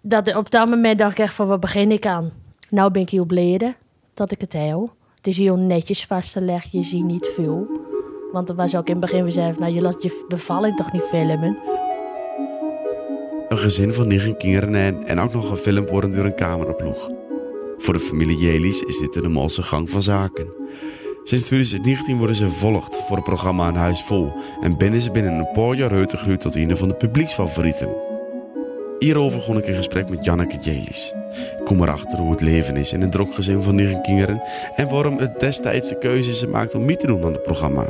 dat, op dat moment dacht ik echt van, wat begin ik aan? Nou ben ik heel blij dat ik het heb. Het is heel netjes vastgelegd, je ziet niet veel. Want er was ook in het begin gezegd, nou je laat je bevalling toch niet filmen? Een gezin van negen kinderen en, en ook nog gefilmd worden door een cameraploeg. Voor de familie Jelis is dit de normaalste gang van zaken. Sinds 2019 worden ze volgd voor het programma Een Huis Vol en binnen ze binnen een paar jaar uitgegroeid tot een van de publieksfavorieten. Hierover begon ik een gesprek met Janneke Jelis. Ik kom erachter hoe het leven is in een druk gezin van negen kinderen en waarom het destijds de keuze is gemaakt om mee te doen aan het programma.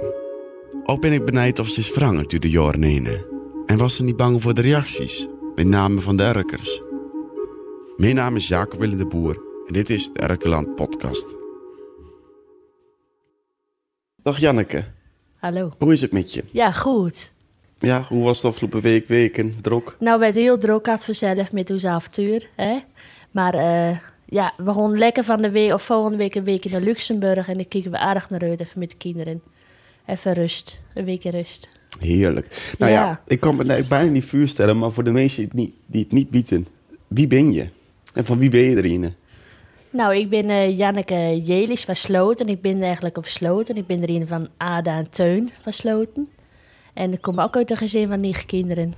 Ook ben ik benijd of ze is veranderd door de jaren heen. En was ze niet bang voor de reacties, met name van de Erkers. Mijn naam is Jacob Willem de Boer en dit is de Erkeland Podcast. Dag Janneke, Hallo. hoe is het met je? Ja, goed. Ja, hoe was het afgelopen week, weken, druk? Nou werd heel druk had vanzelf met ons avontuur. Hè? Maar eh, ja, we gaan lekker van de week of volgende week een week naar Luxemburg. En dan kijken we aardig naar uit, even met de kinderen. Even rust, een week rust. Heerlijk. Nou ja, Ja. ik kan me nou bijna niet voorstellen, maar voor de mensen die het niet, die het niet bieden, wie ben je? En van wie ben je erin? Nou, ik ben eh, Janneke Jelis van Sloten. Ik ben eigenlijk op Sloten. Ik ben er een van Ada en Teun van Sloten. En ik kom ook uit een gezin van negen kinderen.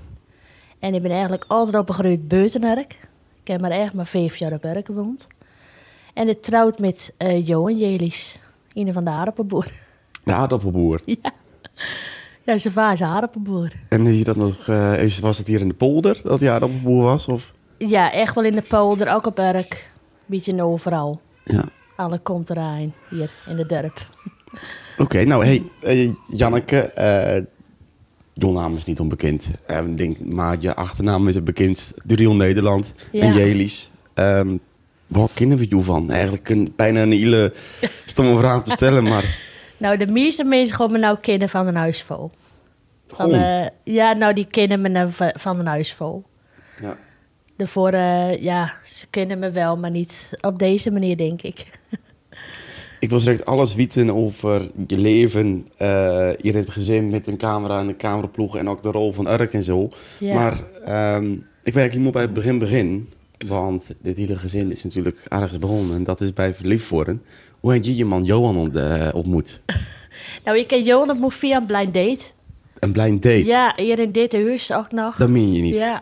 En ik ben eigenlijk altijd opgegroeid buiten. Ik heb maar echt maar vijf jaar op Urk gewoond. En ik trouwd met eh, Johan Jelis, een van de aardappelboer. De aardappelboer. ja. Ja, zijn vader is aardappelboer. En is dat nog, eh, was het hier in de polder dat hij aardappelboer was? Of? Ja, echt wel in de polder, ook op Urk. Beetje overal. Ja. Alle komt eraan hier in de dorp. Oké, nou hey, eh, Janneke, eh jouw naam is niet onbekend. Eh, ik denk, maar je achternaam is het bekendst door heel Nederland. Ja. En Jelis. Ehm waar kennen we jou van? Eigenlijk een, bijna een hele stomme vraag te stellen, maar Nou, de meeste mensen gaan me nou kennen van een huisvol. Van, eh, ja, nou, die kennen me nou va- van een huisvol. ja. Daarvoor, eh, ja, ze kennen me wel, maar niet op deze manier, denk ik. Ik wil direct alles weten over je leven eh, hier in het gezin met een camera en een cameraploeg en ook de rol van Urk en zo. Ja. Maar ehm, ik werk hier bij het begin begin, want dit hele gezin is natuurlijk ergens begonnen en dat is bij Verliefd worden. Hoe heb je je man Johan ont- ontmoet? Nou, ik ken Johan op via een blind date. Een blind date? Ja, hier in dit huis ook nog. Dat meen je niet. Ja.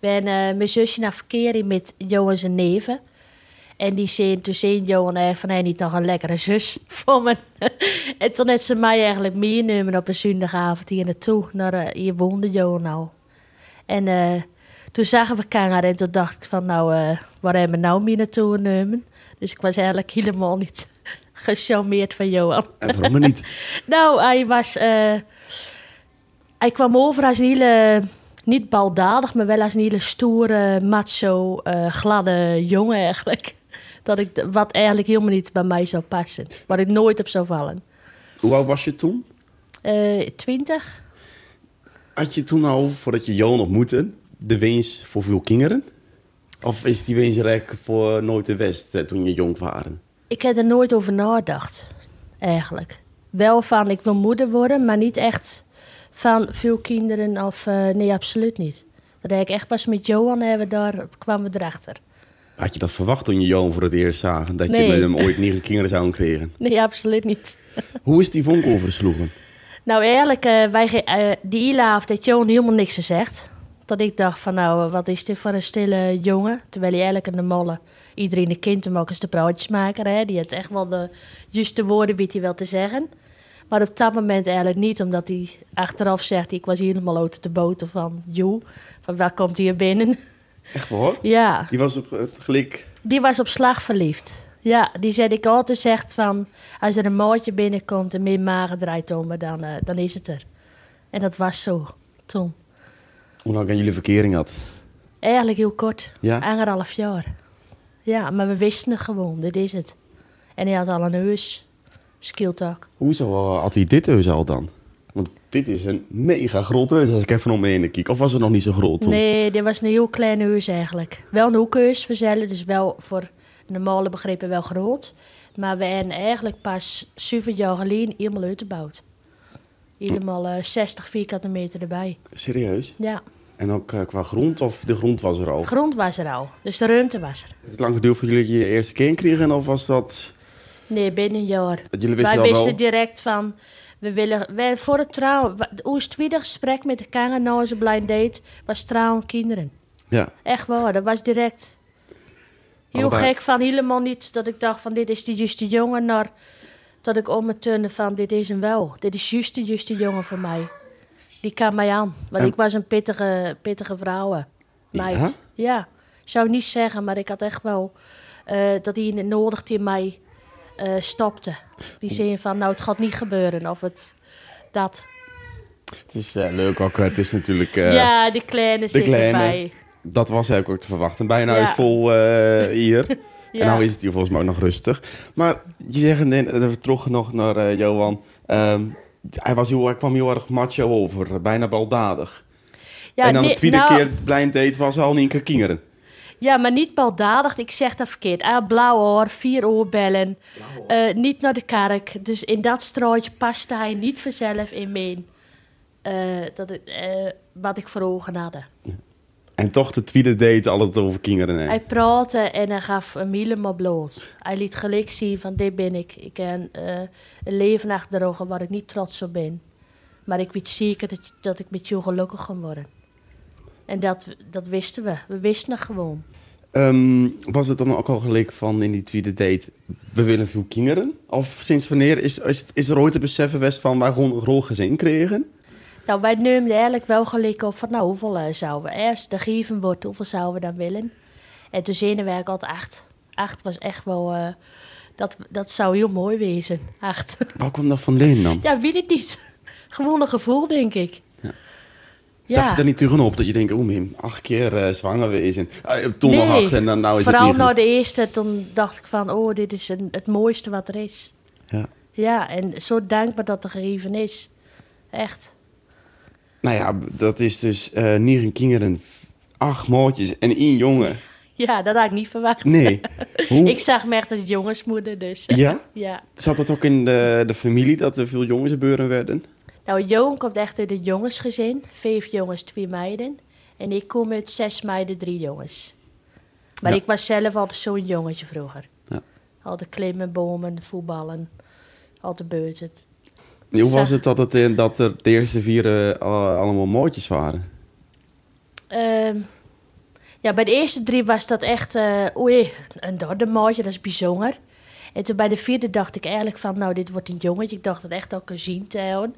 Ben eh, mijn zusje naar verkering met Johan zijn neven. En die zei, toen zei Johan van, hij niet nog een lekkere zus voor me. en toen heeft ze mij eigenlijk meenemen op een zondagavond hier naartoe. Naar, eh, hier woonde Johan nou. En eh, toen zagen we elkaar en toen dacht ik van, nou, eh, waar hebben we nou mee naartoe genomen? Dus ik was eigenlijk helemaal niet gecharmeerd van Johan. En waarom niet? Nou, hij was. hij kwam over als een hele. Niet baldadig, maar wel als een hele stoere, macho, gladde jongen eigenlijk. Dat ik, wat eigenlijk helemaal niet bij mij zou passen. Waar ik nooit op zou vallen. Hoe oud was je toen? Eh, Twintig? Had je toen al, voordat je Johan ontmoette, de wens voor veel kinderen? Of is die wens eigenlijk voor nooit de West eh, toen je jong waren? ik heb er nooit over nagedacht, eigenlijk. Wel van, ik wil moeder worden, maar niet echt van veel kinderen of... eh, nee, absoluut niet. Dat heb ik echt pas met Johan hebben, daar kwamen we erachter. Had je dat verwacht toen je Johan voor het eerst zag? Dat je Nee. met hem ooit negen kinderen zou krijgen? Nee, absoluut niet. Hoe is die vonk oversloegen? Nou, eigenlijk, eh, wij, eh, die avond heeft Johan helemaal niks gezegd. Dat ik dacht van, nou, wat is dit voor een stille jongen? Terwijl hij eigenlijk in de molle iedereen de kind hem ook eens de broodjesmaker. Hè? Die had echt wel de juiste woorden weet hij wel te zeggen. Maar op dat moment eigenlijk niet, omdat hij achteraf zegt... ik was helemaal uit de boter van, joh, van waar komt hij hier binnen? Echt waar? ja, Die was op het gelijk... die was op slag verliefd. Ja, die zei ik altijd zegt van... als er een maatje binnenkomt en meer magen draait om, dan, eh, dan is het er. En dat was zo toen. Hoe lang aan jullie verkering had? Eigenlijk heel kort. Ja? Anderhalf jaar. Ja, maar we wisten het gewoon. Dit is het. En hij had al een heus. Skilltak. Hoezo had hij dit huis al dan? Dit is een mega groot huis als ik even om me heen kijk. Of was het nog niet zo groot toen? Nee, dit was een heel klein huis eigenlijk. Wel een hoekhuis verzellen, dus wel voor normale begrippen wel groot. Maar we hebben eigenlijk pas 7 jaar geleden helemaal uitgebouwd. Helemaal eh 60 vierkante meter erbij. Serieus? Ja. En ook eh, qua grond, of de grond was er al? Grond was er al, dus de ruimte was er. Heeft het lang geduurd voor jullie je eerste kind kregen? Of was dat... Nee, binnen een jaar. dat jullie wisten Wij wisten wel... direct van, we willen, voor het trouwen, ons tweede gesprek met de kanger na onze blind date was trouwen kinderen. Ja. Echt waar, dat was direct. Heel Allebei. gek van helemaal niet dat ik dacht van dit is de juiste jongen, naar dat ik om me turnen van dit is hem wel. Dit is juist de juiste jongen voor mij. Die kan mij aan, want En- ik was een pittige, pittige vrouw. Meid. Ja? zou niet zeggen, maar ik had echt wel eh, dat hij nodig die mij eh, stopte. Die zei van nou het gaat niet gebeuren of het dat. Het is eh, leuk ook. Het is natuurlijk... eh, ja, die kleine zit erbij. Dat was eigenlijk ook te verwachten. Bijna Ja. is vol hier. Ja. En nou is het hier volgens mij ook nog rustig. Maar je zegt net, even terug nog naar Johan. Ehm, hij, was heel, hij kwam heel erg macho over. Bijna baldadig. Ja, en dan nee, de tweede nou, keer blind date was al niet een keer kingeren. Ja, maar niet baldadig. Ik zeg dat verkeerd. Ah, blauw oor, vier oorbellen. Eh, niet naar de kerk. Dus in dat straatje paste hij niet vanzelf in mijn... eh, dat eh, wat ik voor ogen had. En toch de tweede date altijd over kingeren. hè. Hij praatte en hij gaf hem helemaal bloot. Hij liet gelijk zien van dit ben ik. Ik heb een leven achter de rug waar ik niet trots op ben. Maar ik weet zeker dat, dat ik met jou gelukkig ga worden. En dat, dat wisten we. We wisten het gewoon. Ehm, was het dan ook al gelijk van in die tweede date, we willen veel kinderen? Of sinds wanneer is, is, is er ooit te beseffen west van wij gewoon een rol gezin kregen? Nou, wij neemden eigenlijk wel gelijk op van nou, hoeveel eh, zouden we eerst de geven wordt, hoeveel zouden we dan willen? En toen zeiden wij altijd acht. Acht was echt wel, eh, dat, dat zou heel mooi wezen, acht. Waar kwam dat vandaan dan? ja, weet ik niet. Gewoon een gevoel, denk ik. Zag je er niet tegenop dat je denkt, oh Mim, acht keer eh, zwanger wezen. Uh, toen nog Nee, acht en dan nou is Vooral het niet na de eerste, toen dacht ik van, oh, dit is een, het mooiste wat er is. Ja. Ja, en zo dankbaar dat er gegeven is. Echt. Nou ja, dat is dus eh negen kinderen, acht maatjes en één jongen. Ja, dat had ik niet verwacht. Nee. Hoe? Ik zag me echt als jongensmoeder, dus. Ja? ja. Zat dat ook in de, de familie dat er veel jongens gebeuren werden? Nou, Johan komt echt uit een jongensgezin. Vijf jongens, twee meiden. En ik kom uit zes meiden, drie jongens. Maar Ja. ik was zelf altijd zo'n jongetje vroeger. Ja. Altijd klimmen, bomen, voetballen. Altijd buiten. Hoe was het dat, het, eh, dat er de eerste vier eh, al- allemaal maatjes waren? Ehm, ja, bij de eerste drie was dat echt... eh oei, een derde maatje, dat is bijzonder. En toen bij de vierde dacht ik eigenlijk van... Nou, dit wordt een jongetje. Ik dacht het echt ook een zien te houden.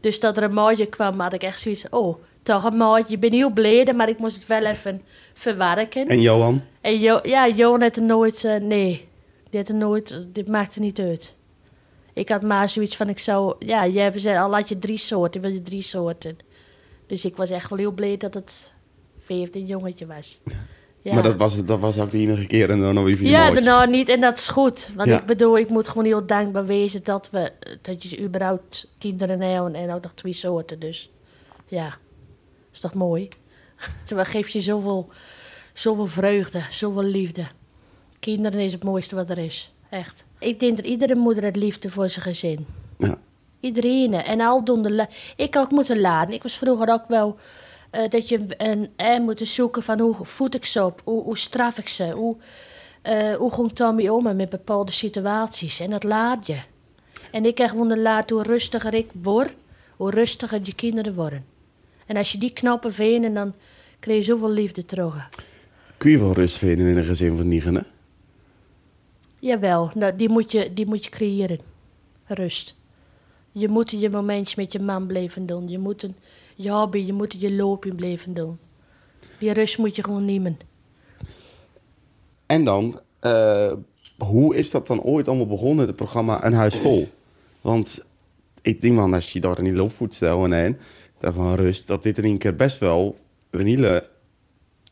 Dus dat er een maatje kwam, had ik echt zoiets... Oh, toch een maatje. Ik ben heel blij, maar ik moest het wel even verwerken. En Johan? En jo ja, Johan had er nooit... eh, nee, dit, er nooit, dit maakte niet uit. Ik had maar zoiets van, ik zou... Ja, jij gezegd, al had je drie soorten, wil je drie soorten. Dus ik was echt wel heel blij dat het vijfde jongetje was. Ja. Maar dat was, dat was ook de enige keer en dan nog vier Ja, daarna niet. En dat is goed. Want Ja. ik bedoel, ik moet gewoon heel dankbaar wezen dat we... Dat je überhaupt kinderen hebben en ook nog twee soorten. Dus ja, is toch mooi? Dat geeft je zoveel, zoveel vreugde, zoveel liefde. Kinderen is het mooiste wat er is. Echt. Ik denk dat iedere moeder het liefde voor zijn gezin. Ja. Iedereen. En al doen de Ik ook moeten laden. Ik was vroeger ook wel eh, dat je een eh, moeten zoeken van hoe voed ik ze op, hoe, hoe straf ik ze, hoe, eh, hoe ging Tommy om met bepaalde situaties. En dat laat je. En ik heb gewoon de laat hoe rustiger ik word, hoe rustiger je kinderen worden. En als je die knappen vindt, dan krijg je zoveel liefde terug. Kun je wel rust vinden in een gezin van negen, hè? Jawel, nou, die, moet je, die moet je creëren. Rust. Je moet je momentjes met je man blijven doen. Je moet een, hobby, je moet je loopje blijven doen. Die rust moet je gewoon nemen. En dan, eh, hoe is dat dan ooit allemaal begonnen, het programma Een Huis Vol? Want ik denk man, als je daar in die loopvoet stelt en heen, daarvan rust, dat dit in één keer best wel een hele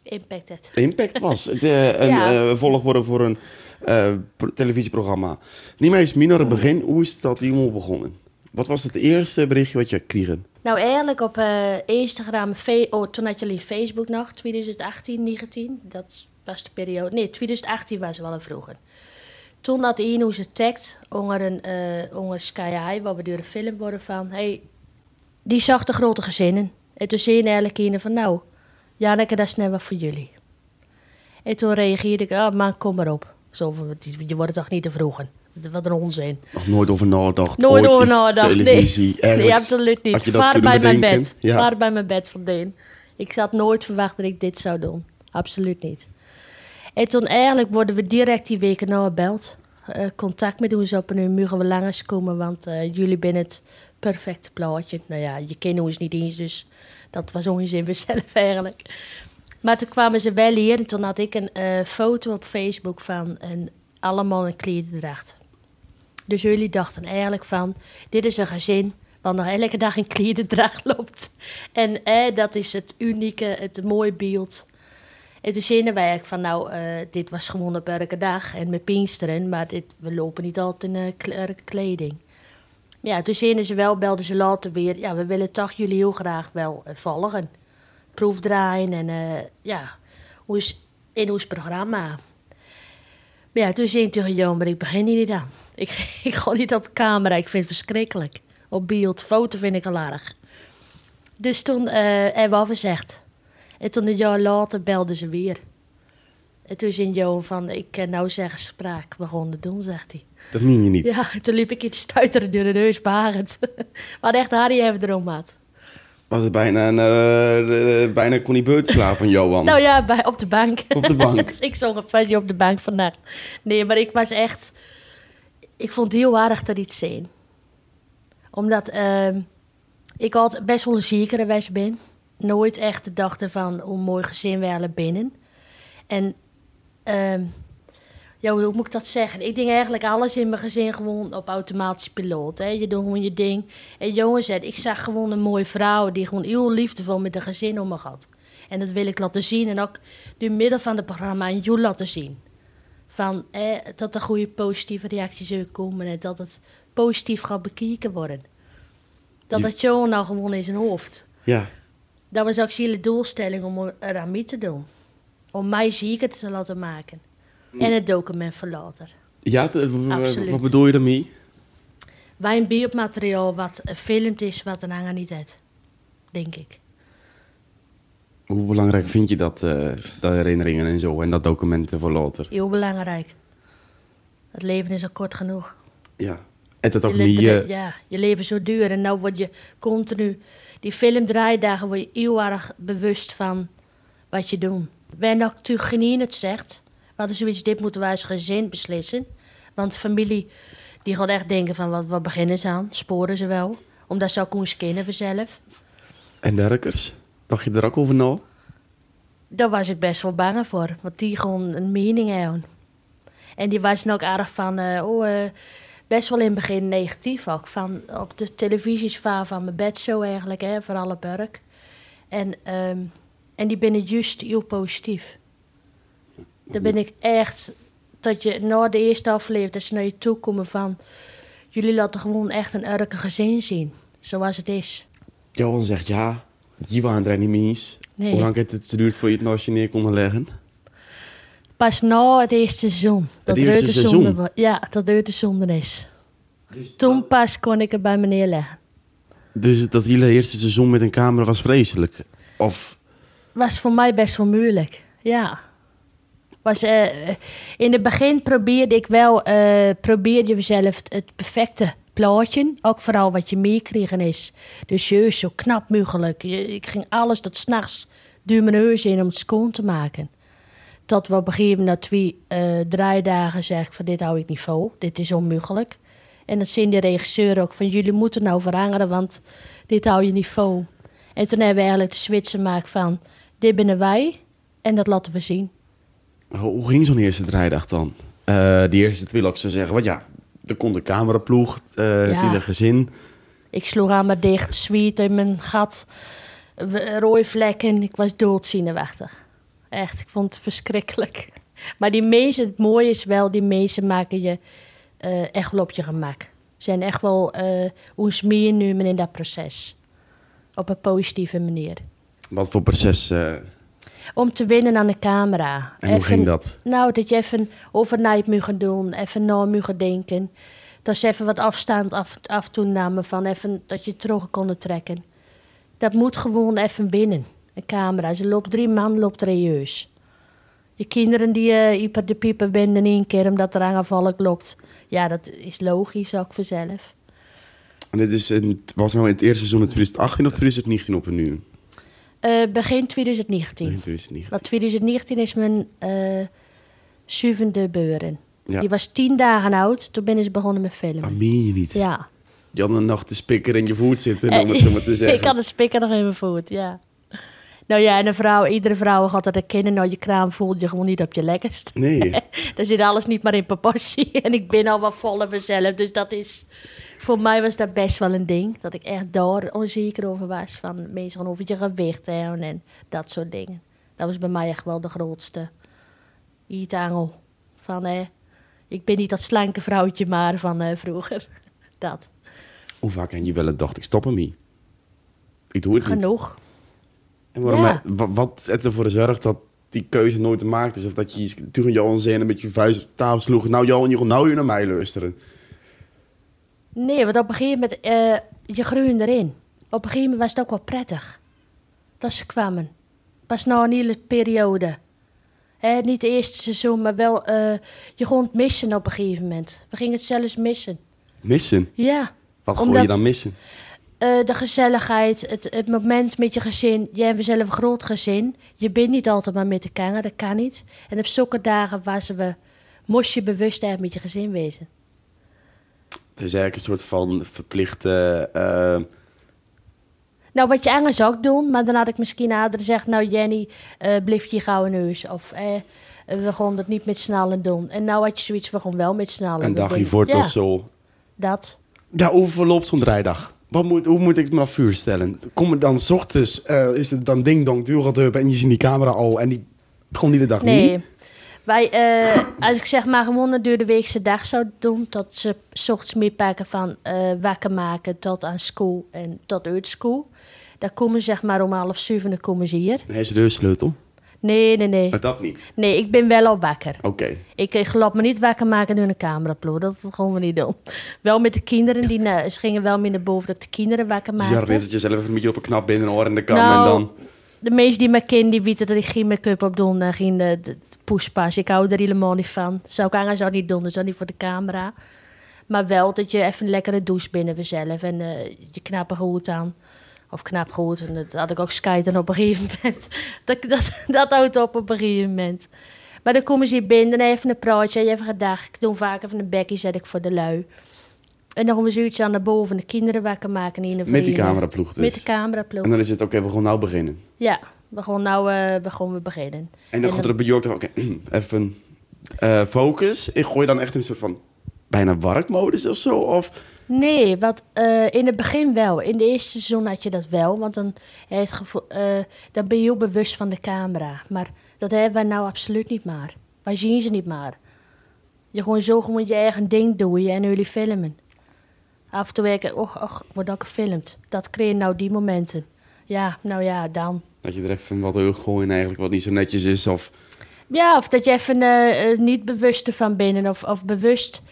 Impact het. impact was. Het, eh, een Ja. eh, volgorde voor een eh, pro- televisieprogramma. Niet meer eens minder het begin, hoe is dat helemaal begonnen? Wat was het eerste berichtje wat je kreeg? Nou, eigenlijk op eh, Instagram, oh, toen had jullie Facebook nog, 2018, 19. Dat was de periode. Nee, 2018 was wel een vroeger. Toen had Ino ze tagt onder een eh onder Sky High, waar we door een film worden van. Hey, die zag de grote gezinnen. En toen zei eigenlijk Ine van nou, Janneke, dat is net wat voor jullie. En toen reageerde ik, ah, maar kom maar op. Zo, je wordt toch niet te vroegen. Wat een onzin. Nog nooit over nagedacht. Nooit Ooit over nagedacht. Televisie, Nee, absoluut niet. je dat Vaar kunnen bij mijn bed. Ja. Vaar bij mijn bed vandaan. Ik had nooit verwacht dat ik dit zou doen. Absoluut niet. En toen eigenlijk worden we direct die weken nou gebeld. Eh, contact met ons op en nu mogen we langs komen, want eh, jullie zijn het perfecte plaatje. Nou ja, je kent ons niet eens, dus dat was onzin voor zelf eigenlijk. Maar toen kwamen ze wel hier en toen had ik een eh, foto op Facebook van een, allemaal een klededracht. Dus jullie dachten eigenlijk van, dit is een gezin wat nog elke dag in klededracht loopt. En eh, dat is het unieke, het mooie beeld. En toen zeiden wij eigenlijk van, nou, eh, dit was gewoon op elke dag en met Pinksteren, maar dit, we lopen niet altijd in eh, kle- kleding. Ja, toen zeiden ze wel, belden ze later weer, ja, we willen toch jullie heel graag wel volgen. Proefdraaien en ja, hoe is in ons programma. Maar ja, toen zei ik tegen Johan, maar ik begin hier niet aan. Ik, ik ga niet op camera, ik vind het verschrikkelijk. Op beeld, foto vind ik al erg. Dus toen eh hebben we afgezegd. En toen een jaar later belden ze weer. En toen zei Johan van, ik kan nou zeggen spraak, het doen, zegt hij. Dat meen je niet. Ja, toen liep ik iets stuiteren door de neus, barend. Wat echt Harry hebben erom had. Was het bijna een... eh, de- bijna buiten slapen van Johan. Nou ja, bij, op de bank. Op de bank. Dus ik zong een futje op de bank vannacht. Nee, maar ik was echt... Ik vond het heel aardig dat iets zien. Omdat ehm, ik altijd best wel een ziekere wijs ben. Nooit echt dacht van hoe mooi gezin we binnen. En ja, hoe moet ik dat zeggen? Ik denk eigenlijk alles in mijn gezin gewoon op automatisch piloot. Hè? Je doet gewoon je ding. En jongens, ik zag gewoon een mooie vrouw die gewoon heel liefdevol met een gezin om me had. En dat wil ik laten zien en ook door middel van het programma aan jou laten zien. Van, eh, dat er goede positieve reacties zullen komen en dat het positief gaat bekeken worden. Dat dat Johan nou gewoon in zijn hoofd. Ja. Dat was ook zijn doelstelling om er aan mee te doen. Om mij zieker te laten maken. En het document van later. Ja, Absoluut. wat bedoel je daarmee? Wij een beeldmateriaal wat gefilmd is, wat een hanger niet heeft. Denk ik. Hoe belangrijk vind je dat, eh dat herinneringen en zo en dat documenten voor later? Heel belangrijk. Het leven is al kort genoeg. Ja. En dat ook je, niet... ja, je leven is zo duur en nou word je continu... Die filmdraaidagen word je heel erg bewust van wat je doet. Wij natuurlijk geen het zegt. We hadden zoiets, dit moeten wij als gezin beslissen. Want familie, die gaat echt denken van, wat, wat beginnen ze aan? Sporen ze wel? Omdat ze ook ons kennen vanzelf. En derkers? Dacht je er ook over na? Daar was ik best wel bang voor. Want die gewoon een mening hebben. En die was ook erg van... eh, oh, eh, best wel in het begin negatief ook. Van, op de televisies van, van mijn bedshow eigenlijk, hè, van alle perk. En, ehm, en die binnen juist heel positief. Daar ben ik echt... Dat je na de eerste aflevering, dat ze naar je toe komen van... Jullie laten gewoon echt een erke gezin zien. Zoals het is. Johan zegt ja. Je waren er niet mee eens. Nee. Hoe lang heeft het geduurd voor je het naast je neer kon leggen? Pas na het eerste seizoen. Dat eerste Reut de seizoen? zonde Ja, dat de zonde is. Toen pas kon ik het bij me neerleggen. Dus dat hele eerste seizoen met een camera was vreselijk? Of... Was voor mij best wel moeilijk. Ja. Was, eh, eh, in het begin probeerde ik wel, eh probeerde je zelf het, het perfecte plaatje. Ook vooral wat je meekregen is. Dus juist zo knap mogelijk. Ik ging alles tot s'nachts duur mijn neus in om het schoon te maken. Tot we op een gegeven moment na twee eh draaidagen zeg ik van dit hou ik niet vol. Dit is onmogelijk. En dat zien de regisseur ook van jullie moeten nou veranderen, want dit hou je niet vol. En toen hebben we eigenlijk de switch gemaakt van dit binnen wij en dat laten we zien. Hoe ging zo'n eerste draaidag dan? Eh die eerste twee, laat ik zo zeggen. Want ja, er komt een cameraploeg, eh het Ja. hele gezin. Ik sloeg aan me dicht, zwiet in mijn gat, rode vlekken. Ik was doodzenuwachtig. Echt, ik vond het verschrikkelijk. Maar die het mooie is wel, die mensen maken je eh, echt wel op je gemak. Zijn echt wel eh hoe meer nu in dat proces. Op een positieve manier. Wat voor proces Om te winnen aan de camera. en hoe Even- ging dat? Nou, dat je even overnight moet gaan doen, even na moet gaan denken. Dat ze even wat afstand af, af van even dat je terug konden trekken. Dat moet gewoon even binnen. Een camera. Ze loopt drie man, loopt serieus. Je kinderen die uh, hyper de pieper binnen één keer omdat er aangevallen loopt. Ja, dat is logisch ook vanzelf. En dit is een, was nou in het eerste seizoen in 2018 of 2019 op nu? Uh, begin 2019. Begin 2019. Want 2019 is mijn uh, zevende beuren. Ja. Die was tien dagen oud, toen ben ze begonnen met filmen. Dat meen je niet? Ja. Je had een nacht de spikker in je voet zitten, om het zo maar te zeggen. ik had de spikker nog in mijn voet, ja. Nou ja, en een vrouw, iedere vrouw had dat herkennen. Nou, je kraam voelt je gewoon niet op je lekkerst. Nee. Daar zit alles niet maar in proportie. En ik ben al wat voller mezelf. Dus dat is... Voor mij was dat best wel een ding. Dat ik echt daar onzeker over was. Van mensen over je gewicht hè, en dat soort dingen. Dat was bij mij echt wel de grootste iets-angel. Van, eh, ik ben niet dat slanke vrouwtje maar van eh, vroeger. dat. Hoe vaak heb je wel dacht, ik stop ermee? Ik doe het Genoeg. niet. Genoeg. En waarom, ja. wat, wat heeft ervoor gezorgd dat die keuze nooit gemaakt is? Of dat je toen Johan zei en een beetje vuist op tafel sloeg. Nou Johan, je nou je naar mij luisteren. Nee, want op een gegeven moment, uh, je groeide erin. Op een gegeven moment was het ook wel prettig. Dat ze kwamen. Pas na een hele periode. Niet het eerste seizoen, maar wel, uh, je gewoon het missen op een gegeven moment. We gingen het zelfs missen. Missen? Ja. Wat Omdat, je dan missen? Uh, de gezelligheid, het, het moment met je gezin. Jij hebt zelf een groot gezin. Je bent niet altijd maar met de kanger, dat kan niet. En op zulke dagen was we, moest je bewust eigenlijk met je gezin wezen. Dus eigenlijk een soort van verplichte. Uh... Nou, wat je anders zou doen, maar dan had ik misschien nader gezegd: Nou, Jenny, uh, blijf je gauw neus. Of eh, we gaan het niet met snallen doen. En nou had je zoiets, we gaan wel met snallen Een dagje voor ja. zo. Dat. Ja, hoe verloopt zo'n draaidag? Wat moet, hoe moet ik me dan vuur stellen? Kom er dan s ochtends, uh, is het dan ding dong, duur gaat en je ziet die camera al en die gewoon die de dag nee. niet? Wij, uh, als ik zeg maar gewoon een de weekse dag zou doen, tot ze s ochtends meepakken van uh, wakker maken tot aan school en tot uit school. Dan komen ze zeg maar om half zeven, dan komen ze hier. Nee, is de deursleutel? Nee, nee, nee. Maar dat niet? Nee, ik ben wel al wakker. Oké. Okay. Ik, ik geloof me niet wakker maken door een cameraploeg. Dat gaan we niet doen. Wel met de kinderen, die nou, ze gingen wel meer naar boven dat de kinderen wakker. Dus je dat je zelf een beetje op een knap binnen oor in de kam nou, en dan... De meesten die me kennen, die weten dat ik geen make-up op doe en geen de, de, de poespas. Ik hou er helemaal niet van. Zou ik aan zou niet doen, dus niet voor de camera. Maar wel dat je even een lekkere douche binnen jezelf en uh, je knappe goed aan. Of knap goed. En dat had ik ook skiten op een gegeven moment. Dat, dat, dat houdt op op een gegeven moment. Maar dan komen ze hier binnen, even een praatje, even gedag. Ik doe vaak even een bekje, zet ik voor de lui. En dan gaan we zoiets aan naar boven, de kinderen wakker maken. In de Met die cameraploeg dus? Met de cameraploeg. En dan is het, oké, okay, we gaan nou beginnen? Ja, we gaan nou uh, we gaan we beginnen. En dan, en dan gaat er bij oké, okay, even uh, focus. Ik gooi dan echt in een soort van bijna warkmodus of zo? Of... Nee, wat, uh, in het begin wel. In de eerste seizoen had je dat wel. Want dan, het gevoel, uh, dan ben je heel bewust van de camera. Maar dat hebben wij nou absoluut niet maar. Wij zien ze niet maar. Je gewoon zo gewoon je eigen ding doen en jullie filmen. Af en toe werken, och, och, wordt ook gefilmd. Dat creëert nou die momenten. Ja, nou ja, dan. Dat je er even wat wil gooien eigenlijk wat niet zo netjes is of... Ja, of dat je even uh, niet bewust ervan bent of, of bewust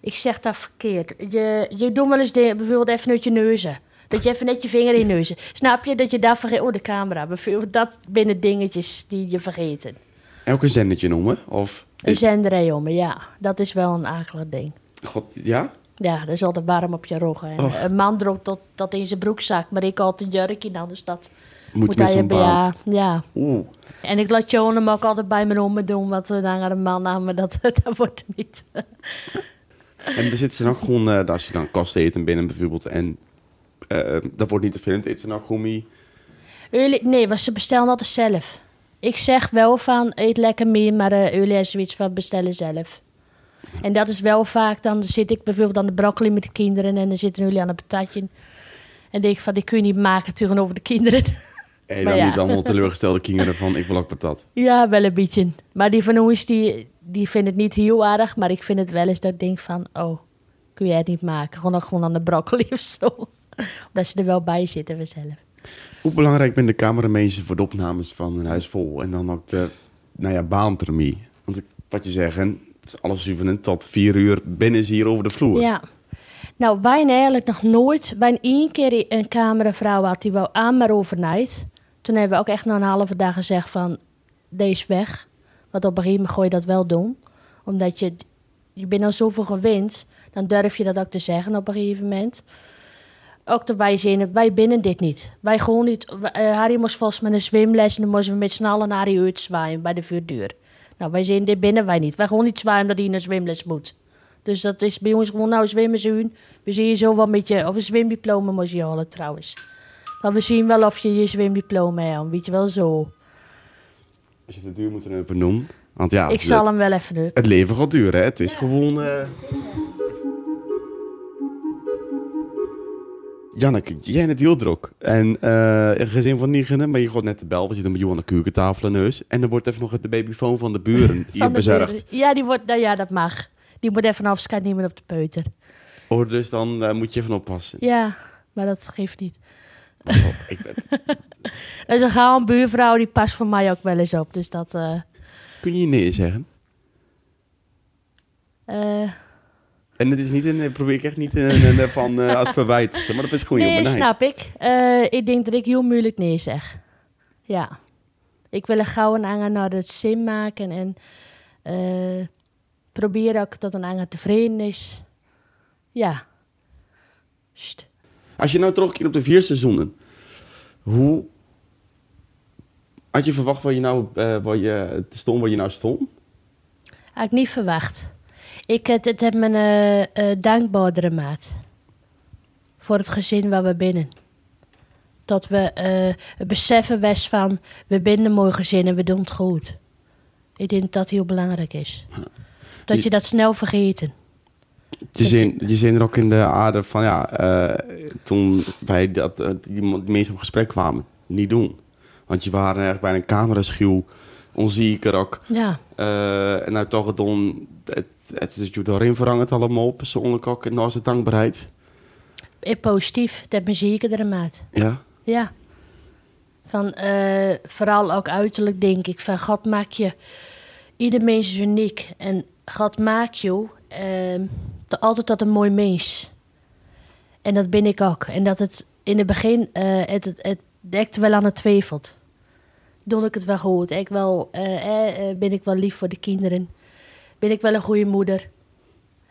ik zeg dat verkeerd. Je, je doet wel eens dingen, bijvoorbeeld even uit je neuzen. Dat je even net je vinger in je neuzen. Snap je? Dat je daar vergeet. Oh, de camera. Bijvoorbeeld dat binnen dingetjes die je vergeten. Elke zendertje noemen? Of een zenderij jongen, ja. Dat is wel een akelig ding. God, ja? Ja, dat is altijd warm op je roggen. Een man droog dat, dat in zijn broekzak, maar ik had een jurkje dan, dus dat moet, moet hij hebben. Ja, ja. Oeh. En ik laat Johan hem ook altijd bij me om doen, wat dan aan een man aan, maar dat, dat wordt niet. En zitten ze ook gewoon, uh, als je dan kast eten binnen bijvoorbeeld, en uh, dat wordt niet gefilmd, eten ze dan gewoon mee? Nee, want ze bestellen altijd zelf. Ik zeg wel van, eet lekker mee, maar jullie hebben zoiets van bestellen zelf. En dat is wel vaak, dan zit ik bijvoorbeeld aan de broccoli met de kinderen en dan zitten jullie aan een patatje. En denk ik van, die kun je niet maken tegenover de kinderen. En dan ja. niet allemaal teleurgestelde kinderen van, ik wil ook patat. Ja, wel een beetje. Maar die van ons, die, die vindt het niet heel aardig, maar ik vind het wel eens dat ik denk van, oh, kun jij het niet maken? Gewoon gewoon aan de broccoli of zo. Omdat ze er wel bij zitten, we zelf. Hoe belangrijk ben de camerameester voor de opnames van een huis vol en dan ook de, nou ja, baantermie? Want wat je zegt, alles zeven tot vier uur binnen is hier over de vloer. Ja. Nou, wij eigenlijk nog nooit, wij één keer een cameravrouw had die wou aan maar overnight. Toen hebben we ook echt na een halve dag gezegd van, deze weg. Want op een gegeven moment gooi je dat wel doen. Omdat je, je bent al zoveel gewend, dan durf je dat ook te zeggen op een gegeven moment. Ook de zinnen, wij binnen dit niet. Wij gewoon niet. eh, Harry moest volgens met een zwemles en dan moesten we met z'n allen naar uit zwaaien bij de vuurdeur. Nou, wij zien dit binnen wij niet. Wij gewoon niet zwaaien omdat hij een zwemles moet. Dus dat is bij ons gewoon, nou zwemmen ze. We zien je zo wel met je, of een zwemdiploma moet je halen trouwens. Maar we zien wel of je je zwemdiploma hebt, weet je wel zo. Als je het duur moet even noemen. Want ja, Ik het, zal hem wel even doen. het leven gaat duren. Hè? Het is gewoon... eh, Janneke, jij bent heel druk. En eh een gezin van negen, maar je gaat net de bel. We zitten met jou aan de keukentafel en neus. En er wordt even nog de babyfoon van de buren hier bezorgd. buren. Ja, die wordt, nou ja, dat mag. Die moet even afscheid nemen op de peuter. Oh, dus dan eh, moet je even oppassen. Ja, maar dat geeft niet. Ik ben... Er is een buurvrouw, die past voor mij ook wel eens op. Dus dat... eh, Kun je nee zeggen? eh, En het is niet een, probeer ik echt niet een, een, een van eh, als verwijt. te Maar dat is gewoon heel nee, snap ik. Eh, ik denk dat ik heel moeilijk nee zeg. Ja. Ik wil een gouden anger naar het zin maken. En eh probeer ook dat een anger tevreden is. Ja. Sst. Als je nou terugkeert op de vier seizoenen, hoe had je verwacht waar je nou eh, waar je stond, waar je nou stond? Had ik niet verwacht. Ik het, het heb me eh, eh, dankbaardere maat. Voor het gezin waar we binnen. Dat we het beseffen was van... we binnen een mooi gezin en we doen het goed. Ik denk dat dat heel belangrijk is. Dat je dat snel vergeten. Je zin, je zin er ook in de aarde van ja, eh, toen wij dat, eh, die, die mensen op gesprek kwamen, niet doen. Want je waren echt bij een cameraschuw, onzeker ook. Ja, Eh, en nou toch het het, het is je daarin veranderd allemaal, persoonlijk ook, en naast de dankbaarheid. positief. Dat me zeker maat. Ja, Ja. Van, vooral ook uiterlijk denk ik van God maakt je... Ieder mens is uniek. En God maakt je ehm, altijd tot een mooi mens. En dat ben ik ook. En dat het in het begin, eh, het, het, het dekt wel aan het twijfelt. Doe ik het wel goed? Ik wel, eh, ben ik wel lief voor de kinderen? Ben ik wel een goede moeder?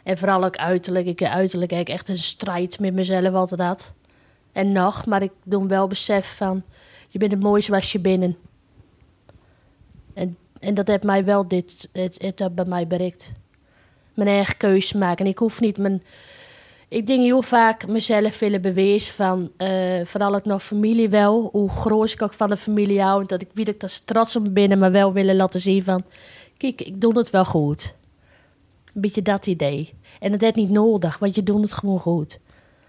En vooral ook uiterlijk. Ik uiterlijk heb ik echt een strijd met mezelf altijd had. En nog, maar ik doe wel besef van... je bent het mooiste was je binnen. En, en dat heeft mij wel dit, het, het bij mij bereikt. Mijn eigen keuze maken. En ik hoef niet mijn... Ik denk heel vaak mezelf willen bewezen van... eh, vooral ook nog familie wel. Hoe groot ik ook van de familie hou. En dat ik weet dat ze trots op me binnen... maar wel willen laten zien van... Kijk, ik doe het wel goed. Een beetje dat idee. En dat is niet nodig, want je doet het gewoon goed.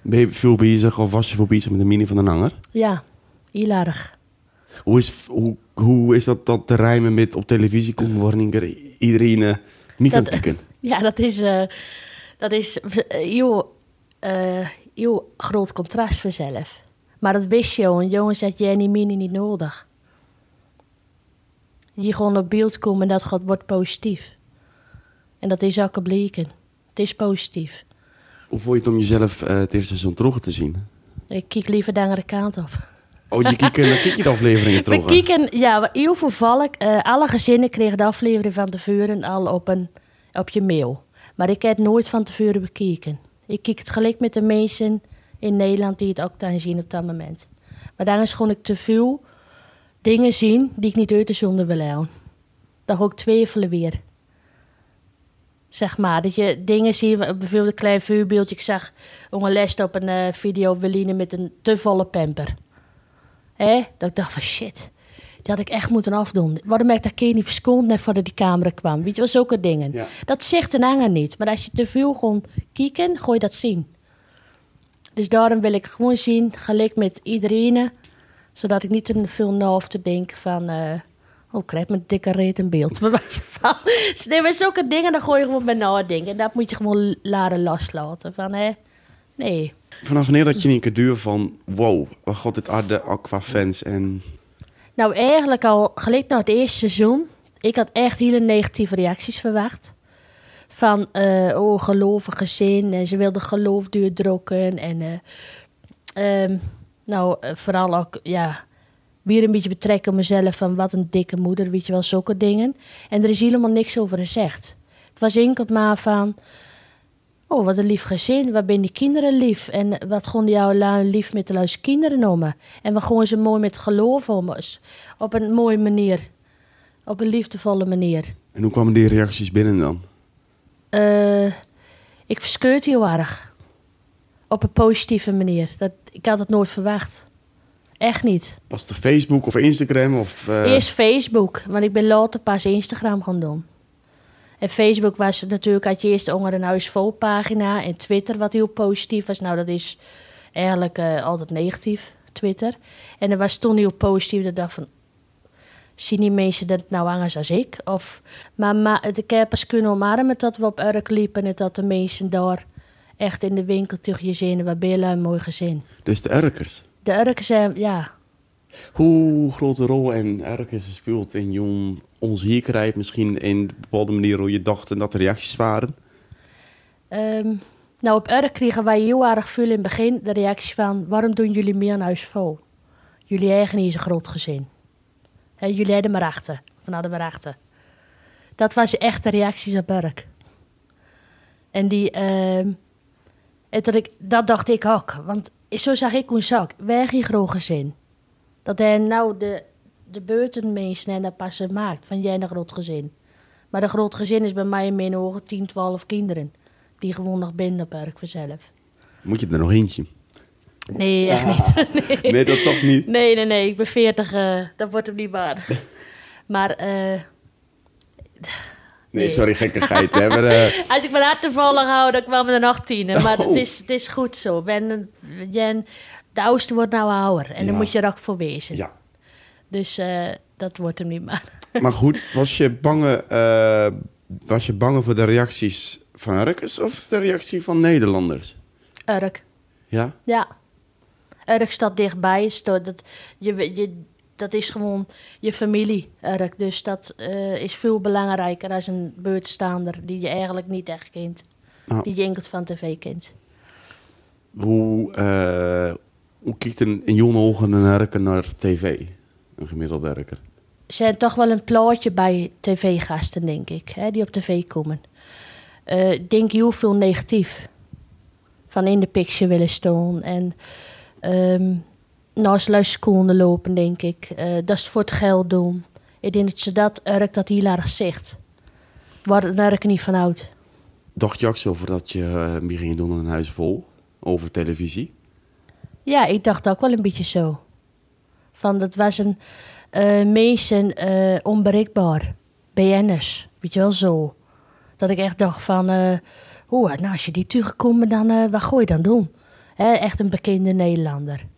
ben je veel bezig of was je veel bezig met de mini van een hanger? Ja, heel erg. Hoe is, hoe, hoe is dat, dat te rijmen met op televisie komen waarin er iedereen eh, niet Dat-? Ja, dat is, eh, dat is eh, heel, eh, heel groot contrast voor zelf. Maar dat wist je, en jongens zegt jij niet mini niet nodig. Je gewoon op beeld komen en dat gaat, wordt positief. En dat is ook gebleken. Het is positief. Hoe vond je het om jezelf het eerste seizoen terug te zien? Ik kijk liever de andere kant op. Oh, je kijkt je de afleveringen terug. We kijken, ja, heel veel valk. alle gezinnen kregen de aflevering van tevoren al op, een, op je mail. Maar ik heb het nooit van tevoren bekeken. Ik kijk het gelijk met de mensen in Nederland die het ook dan zien op dat moment. Maar dan is gewoon ik te veel dingen zien die ik niet uit de zonde wil houden. Dan ga ik twijfelen weer. Zeg maar, dat je dingen ziet, bijvoorbeeld een klein vuurbeeldje. Ik zag een les op een eh, video Weline met een te volle pamper. Hè? Dat ik dacht van shit, die had ik echt moeten afdoen. Waarom heb ik dat keer niet verskoond net voordat die camera kwam? Weet je wel, zulke dingen. Ja. Dat zegt een anger niet. Maar als je te veel gewoon kijken, gooi je dat zien. Dus daarom wil ik gewoon zien, gelijk met iedereen. Zodat ik niet te veel na hoef te denken van... eh, oh, ik krijg mijn dikke reet in beeld. van. Nee, maar zulke dingen, dan gooi je gewoon bij nadenken. En dat moet je gewoon laten loslaten. Van, hè, nee, Vanaf wanneer dat je niet een duur van... Wow, wat god dit harde aquafans en... Nou, eigenlijk al gelijk na het eerste seizoen. Ik had echt hele negatieve reacties verwacht. Van, eh, oh, gelovige gezin. En ze wilden geloof duurdrukken. En, eh, ehm, nou, eh, vooral ook, ja, weer een beetje betrekken op mezelf van wat een dikke moeder, weet je wel, zulke dingen. En er is helemaal niks over gezegd. Het was enkel maar van, oh wat een lief gezin, wat ben die kinderen lief. En wat gewoon jouw lui lief met de luis kinderen noemen. En we gewoon ze mooi met geloof om. Op een mooie manier. Op een liefdevolle manier. En hoe kwamen die reacties binnen dan? Eh, ik verscheurt heel erg. Op een positieve manier. Dat, ik had het nooit verwacht. Echt niet. Was het Facebook of Instagram? Of, eh, Eerst Facebook, want ik ben later pas Instagram gaan doen. En Facebook was natuurlijk, had je eerst onder een huis vol pagina. En Twitter, wat heel positief was. Nou, dat is eigenlijk eh, altijd negatief, Twitter. En er was toen heel positief, dat ik dacht van... Zien die mensen dat nou anders als ik? Of, maar, heb pas kunnen omarmen dat we op Urk liepen... en dat de mensen daar echt in de winkel tegen je zinnen... wat ben je een mooi gezin. Dus de Erkers. De Urkers, zijn ja, Hoe grote rol en Erkers speelt in je onzekerheid misschien in een bepaalde manier hoe je dacht en dat er reacties waren? Ehm, nou, op Urk kregen wij heel erg veel in het begin de reactie van... waarom doen jullie meer een huis vol? Jullie eigen niet zo'n groot gezin. Jullie hadden maar achter. Dan hadden we achter. Dat was echt de reacties op Urk. En die... ehm, dat, ik, dat dacht ik ook. Want zo zag ik een zak. Wij geen groot gezin. Dat hij nou de, de buitenmensen en dat pas maakt van jij een groot gezin. Maar een groot gezin is bij mij in mijn ogen 10, 12 kinderen. Die gewoon nog binnen op Urk vanzelf. Moet je er nog eentje? Nee, echt niet. Nee. Nee, dat toch niet. Nee, nee, nee. Ik ben 40, eh, dat wordt hem niet waar. Maar eh, Nee, sorry, gekkigheid. hè, maar, eh, als ik mijn hart te vallen hou, dan kwamen er nog tien. Maar Oh. het, is, het is goed zo. Ben, Jen, de oudste wordt nou ouder. En Ja. daar moet je er ook voor wezen. ja. Dus eh, dat wordt hem niet maar. Maar goed, was je, bange, eh, was je bang voor de reacties van Erkers of de reactie van Nederlanders? Urk. Ja? Ja. Urk staat dichtbij. Dat, je, je, dat is gewoon je familie, Urk. Dus dat eh, is veel belangrijker dan een buurtstaander die je eigenlijk niet echt kent. Nou. Die je enkel van tv kent. Hoe, hoe kijkt een, een jonge ogen een Erker naar tv? Een gemiddelde Erker. Er zijn toch wel een plaatje bij tv-gasten, denk ik, hè, die op tv komen. Ik denk heel veel negatief. Van in de picture willen staan en ehm naast luisterskonden lopen, denk ik. Eh, dat is voor het geld doen. Ik denk dat ze dat Urk dat heel erg zegt. Waar het Urk niet van houdt. Dacht je ook zo voor dat je uh, meer ging doen een huis vol? Over televisie? Ja, ik dacht ook wel een beetje zo. Van dat was een eh mensen eh, onbereikbaar. BN'ers, weet je wel zo. Dat ik echt dacht van, eh oeh, nou als je die tegenkomt, dan eh, wat gooi je dan doen? Hè, echt een bekende Nederlander. En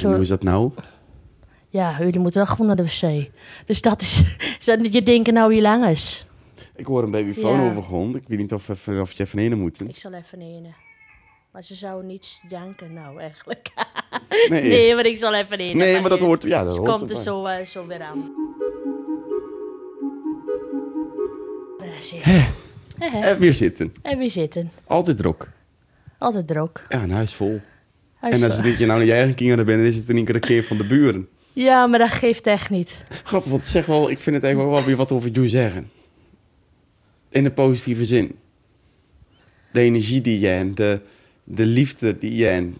Zo, hoe is dat nou? ja, jullie moeten wel gewoon naar de wc. Dus dat is, je denkt nou wie lang is. Ik hoor een babyfoon Ja. overgrond. Ik weet niet of, even, of je even heen moet. Ik zal even nemen. Maar ze zou niet janken nou eigenlijk. Nee, Nee, maar ik zal even nemen. Nee, maar dat hoort- ja, dat Ze hoort komt er zo, eh, zo weer aan. Eh, je. En weer zitten. En we zitten. Altijd druk. Altijd druk. Ja, een huis vol. En als je nou naar je eigen kinderen bent, dan is het in één keer een keer van de buren. Ja, maar dat geeft echt niet. Grappig, want zeg wel, ik vind het eigenlijk wel weer wat over jou zeggen. In de positieve zin. De energie die jij en de, de liefde die jij en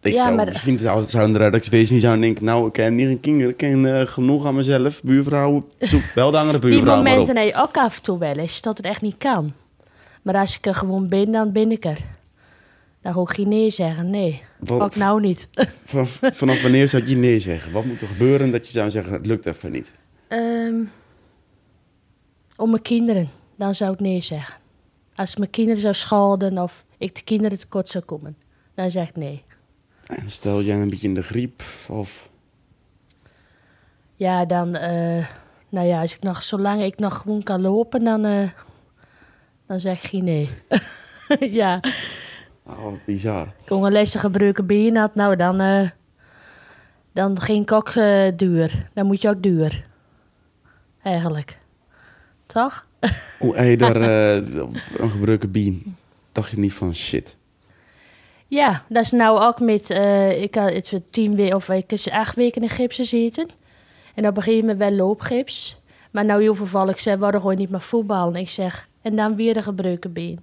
ik Ja, zou, maar- Misschien zou, zou de redactiewezen niet zouden denken... Nou, ik heb niet een kinderen, ik ken eh, genoeg aan mezelf. Buurvrouwen, zoek wel de andere Die buurvrouw op. momenten heb je ook af en toe wel eens dat het echt niet kan. Maar als ik er gewoon ben, dan ben ik er. Dan ik geen nee zeggen. Nee, Wat- ook nou niet. Van, vanaf wanneer zou je nee zeggen? Wat moet er gebeuren dat je zou zeggen, het lukt even niet? Ehm, om mijn kinderen, dan zou ik nee zeggen. Als mijn kinderen zou schalden of ik de kinderen tekort zou komen, dan zeg ik nee. En stel jij een beetje in de griep of... Ja, dan, eh, nou ja, als ik nog, zolang ik nog gewoon kan lopen, dan, eh, dan zeg ik geen nee. ja, Oh, wat bizar. ik kon een lessen gebruiken been had, nou dan, eh, dan ging ik ook duur. Dan moet je ook duur. Eigenlijk. Toch? Hoe heb je daar eh, een gebroken bien? Dacht je niet van shit? Ja, dat is nou ook met... eh, ik had het voor tien weken of ik is acht weken in gips gezeten. En op een gegeven moment wel loopgips. Maar nou heel veel ik zei, hadden gewoon niet meer voetballen. Ik zeg, en dan weer de gebroken been.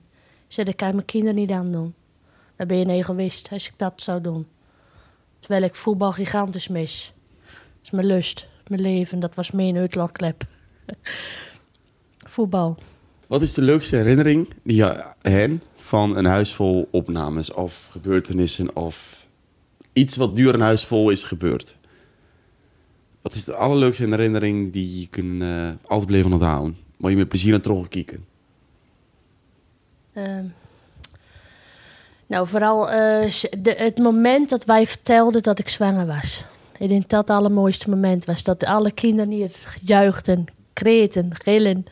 Ik zeg, dat kan ik mijn kinderen niet aan doen. Dan ben je een egoïst als ik dat zou doen. Terwijl ik voetbal gigantisch mis. Dat is mijn lust, mijn leven. Dat was mijn uitlaatklep. voetbal. Wat is de leukste herinnering die je hebt van een huis vol opnames of gebeurtenissen of iets wat duur een huis vol is gebeurd? Wat is de allerleukste herinnering die je kunt eh, altijd blijven onthouden? Waar je met plezier naar terug kijken? Ehm, nou, vooral eh, de, het moment dat wij vertelden dat ik zwanger was. Ik denk dat dat het allermooiste moment was. Dat alle kinderen hier juichten, kreten, gillen.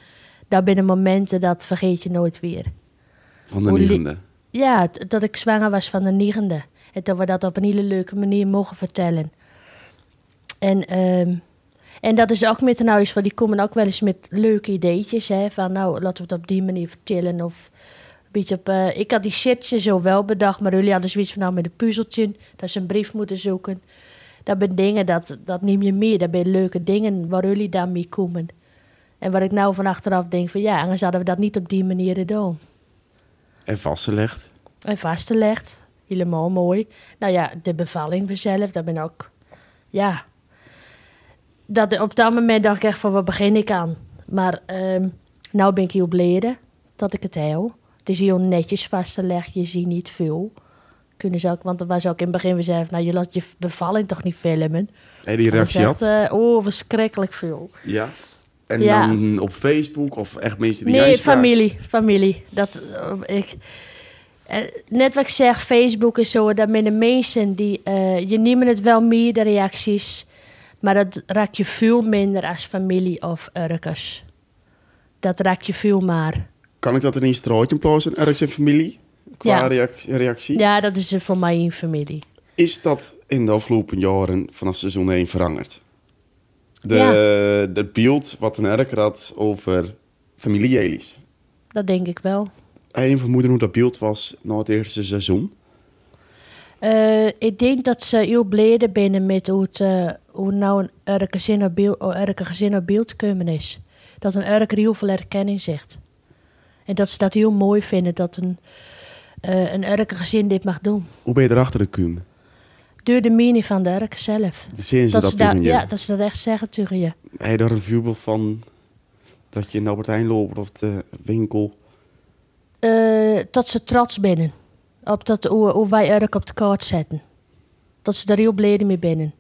Dat binnen momenten, dat vergeet je nooit weer. Van de negende. Ja, dat ik zwanger was van de negende. En dat we dat op een hele leuke manier mogen vertellen. En, ehm, en dat is ook met een huis, want die komen ook wel eens met leuke ideetjes. Hè, van nou, laten we het op die manier vertellen. Of een beetje op... eh, ik had die shitje zo wel bedacht, maar jullie hadden zoiets van nou met een puzzeltje. Dat ze een brief moeten zoeken. Dat zijn dingen, dat, dat neem je mee. Dat zijn leuke dingen waar jullie dan mee komen. En waar ik nou van achteraf denk van ja, anders hadden we dat niet op die manier gedaan. En vastgelegd. En vastgelegd. Helemaal mooi. Nou ja, de bevalling zelf, dat ben ook... Ja. Dat, op dat moment dacht ik echt van, waar begin ik aan? Maar ehm nou ben ik heel blij dat ik het heb. Het is heel netjes vastgelegd, je ziet niet veel. Kunnen ze ook, want er was ook in het begin, we zeiden, nou je laat je bevalling toch niet filmen. En die reactie had? eh, oh, verschrikkelijk veel. Ja. En Ja. dan op Facebook of echt mensen die Nee, familie. Familie. Dat, eh, ik, eh, net wat ik zeg, Facebook is zo, dat met de mensen die, eh, je neemt het wel mee, de reacties, maar dat raak je veel minder als familie of ergens. Dat raak je veel maar. Kan ik dat in een straatje plaatsen, ergens in familie? Qua Ja. reac- reactie? Ja, dat is voor mij een familie. Is dat in de afgelopen jaren vanaf seizoen 1 veranderd? De, Ja. de beeld wat een erker had over familie Jelis. Dat denk ik wel. Een vermoeden hoe dat beeld was na het eerste seizoen. Eh, ik denk dat ze heel blij binnen met hoe, het, eh, hoe nou een erke gezin op beeld, oh, erke gezin op beeld komen is. Dat een erker heel veel erkenning zegt. En dat ze dat heel mooi vinden dat een, eh een erke gezin dit mag doen. Hoe ben je erachter gekomen? Door de mening van de zelf. Zien ze dat, ze tegen dat, je? ja, dat ze dat echt zeggen tegen je. Heb je daar een voorbeeld van dat je in de Albert Heijn loopt of de winkel? Eh, dat ze trots binnen. Op dat, hoe, hoe wij erg op de kaart zetten. Dat ze daar heel blij mee binnen.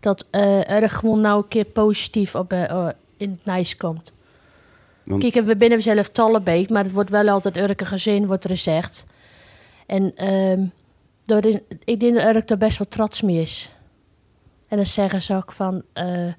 Dat eh erg gewoon nou een keer positief op, eh, eh, in het nieuws komt. Want- Kijk, we binnen zelf Tallebeek, maar het wordt wel altijd Urke gezin, wordt er gezegd. En ehm dat is, ik denk dat Urk er best wel trots mee is. En dan zeggen ze ook van, eh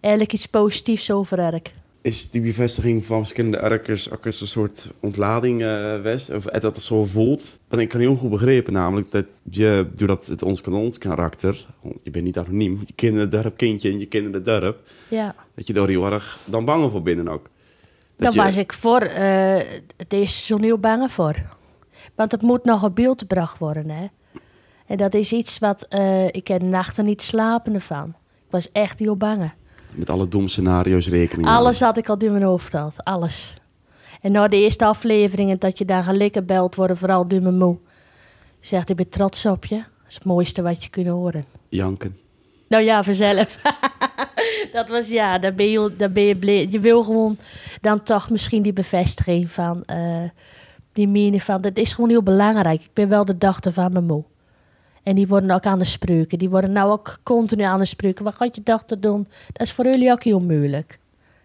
eigenlijk iets positiefs over Urk. Is die bevestiging van verschillende erkers ook eens een soort ontlading west? Of dat het zo voelt? Want ik kan heel goed begrijpen namelijk dat je, doordat het ons ons karakter, je bent niet anoniem, je kent het dorp kindje en je kent het dorp, Ja. dat je daar heel erg dan bang voor binnen ook. Daar je- was ik voor uh, het eerste seizoen heel bang voor. Want het moet nog op beeld gebracht worden. Hè? En dat is iets wat... eh, ik heb nachten niet slapen ervan. Ik was echt heel bang. Met alle dom scenario's rekening Alles had ik al in mijn hoofd gehad. Alles. En na de eerste afleveringen dat je daar gelijk belt worden, vooral door mijn moe. Zegt, ik ben trots op je. Dat is het mooiste wat je kunt horen. Janken. Nou ja, vanzelf. dat was ja, daar ben je, daar ben je blij. Je wil gewoon dan toch misschien die bevestiging van eh, die mening van. Dat is gewoon heel belangrijk. Ik ben wel de dochter van mijn moe. En die worden ook aan de spreuken. Die worden nou ook continu aan de spreuken. Wat gaat je dochter doen? Dat is voor jullie ook heel moeilijk.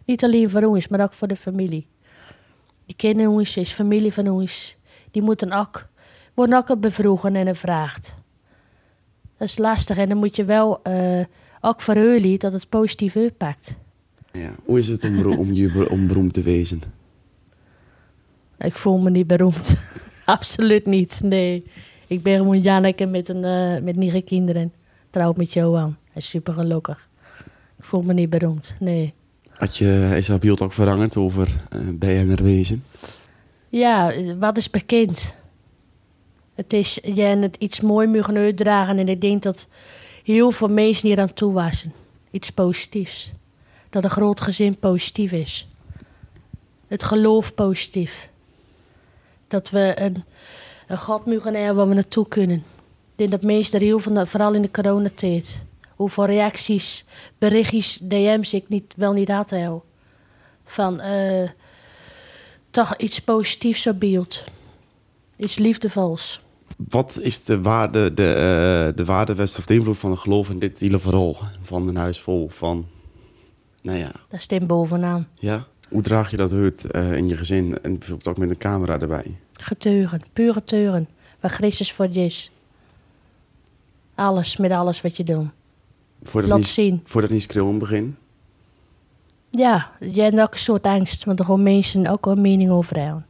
Niet alleen voor ons, maar ook voor de familie. Die kinderen ons is familie van ons. Die moeten ook, worden ook bevroegen en gevraagd. Dat is lastig en dan moet je wel, eh, ook voor jullie, dat het positief uitpakt. Ja. Hoe is het om, om, je, om beroemd te wezen? Ik voel me niet beroemd. Absoluut niet, nee. Ik ben gewoon Janneke met, een, eh, met negen kinderen. Trouwd met Johan. Hij is super gelukkig. Ik voel me niet beroemd, nee. Had je, is dat beeld ook veranderd over uh, BNR wezen? Ja, wat is bekend? Het is je het iets mooi mogen uitdragen en ik denk dat heel veel mensen hier aan toe waren. Iets positiefs. Dat een groot gezin positief is. Het geloof positief. Dat we een, een God mogen hebben waar we naartoe kunnen. Ik denk dat mensen er heel van, vooral in de coronatijd, hoeveel reacties, berichtjes, DM's ik niet, wel niet had. Van eh, toch iets positiefs op beeld. Iets liefdevols. Wat is de waarde, de, uh, de waarde of de invloed van het geloof in dit hele verhaal? Van een huis vol, van... Nou ja. Daar stemt bovenaan. Ja? Hoe draag je dat uit uh, in je gezin en bijvoorbeeld ook met een camera erbij? Getuigen, puur getuigen. Waar Christus voor je is. Alles, met alles wat je doet. Voor Laat niet, zien. Voor dat niet schreeuwen begin? Ja, je hebt ook een soort angst, want er gewoon mensen ook een mening over hebben.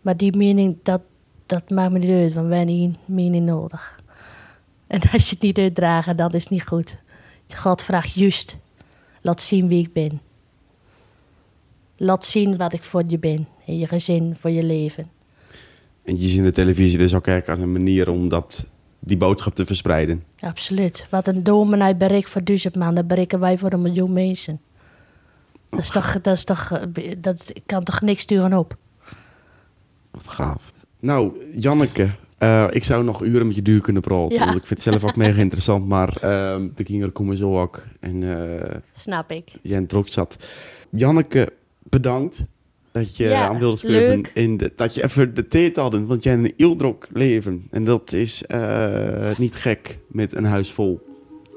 Maar die mening, dat, dat maakt me niet uit, want wij hebben die mening nodig. En als je het niet uitdraagt, dan is niet goed. God vraagt juist, laat zien wie ik ben. Laat zien wat ik voor je ben, in je gezin, voor je leven. En je ziet de televisie dus ook kijken als een manier om dat, die boodschap te verspreiden. Absoluut. Wat een dominee bereikt voor duizend man, dat bereiken wij voor een miljoen mensen. Dat is toch, dat is toch, dat kan toch niks sturen op. Wat gaaf. Nou, Janneke, uh, ik zou nog uren met je duur kunnen praten. Ja. Want ik vind het zelf ook mega interessant. Maar uh, de kinderen komen zo ook. En, uh, Snap ik. Jij in trok zat. Janneke, bedankt dat je Ja, aan wilde schrijven. In de, dat je even de tijd hadden. Want jij hebt een heel druk leven. En dat is eh, niet gek met een huis vol.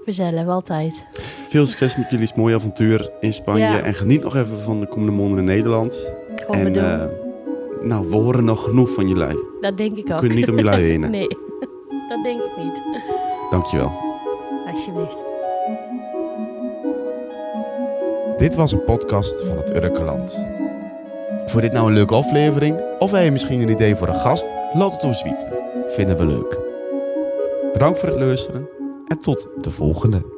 Vanzelf, altijd. Veel succes met jullie mooie avontuur in Spanje. Ja. En geniet nog even van de komende maanden in Nederland. Gewoon en eh, nou, we horen nog genoeg van jullie. dat denk ik ook. kunnen niet om jullie heen, hè? nee, dat denk ik niet. Dankjewel. Alsjeblieft. Dit was een podcast van het Urkeland. Voor dit nou een leuke aflevering? Of heb je misschien een idee voor een gast? Laat het ons weten. Vinden we leuk. Bedankt voor het luisteren en tot de volgende.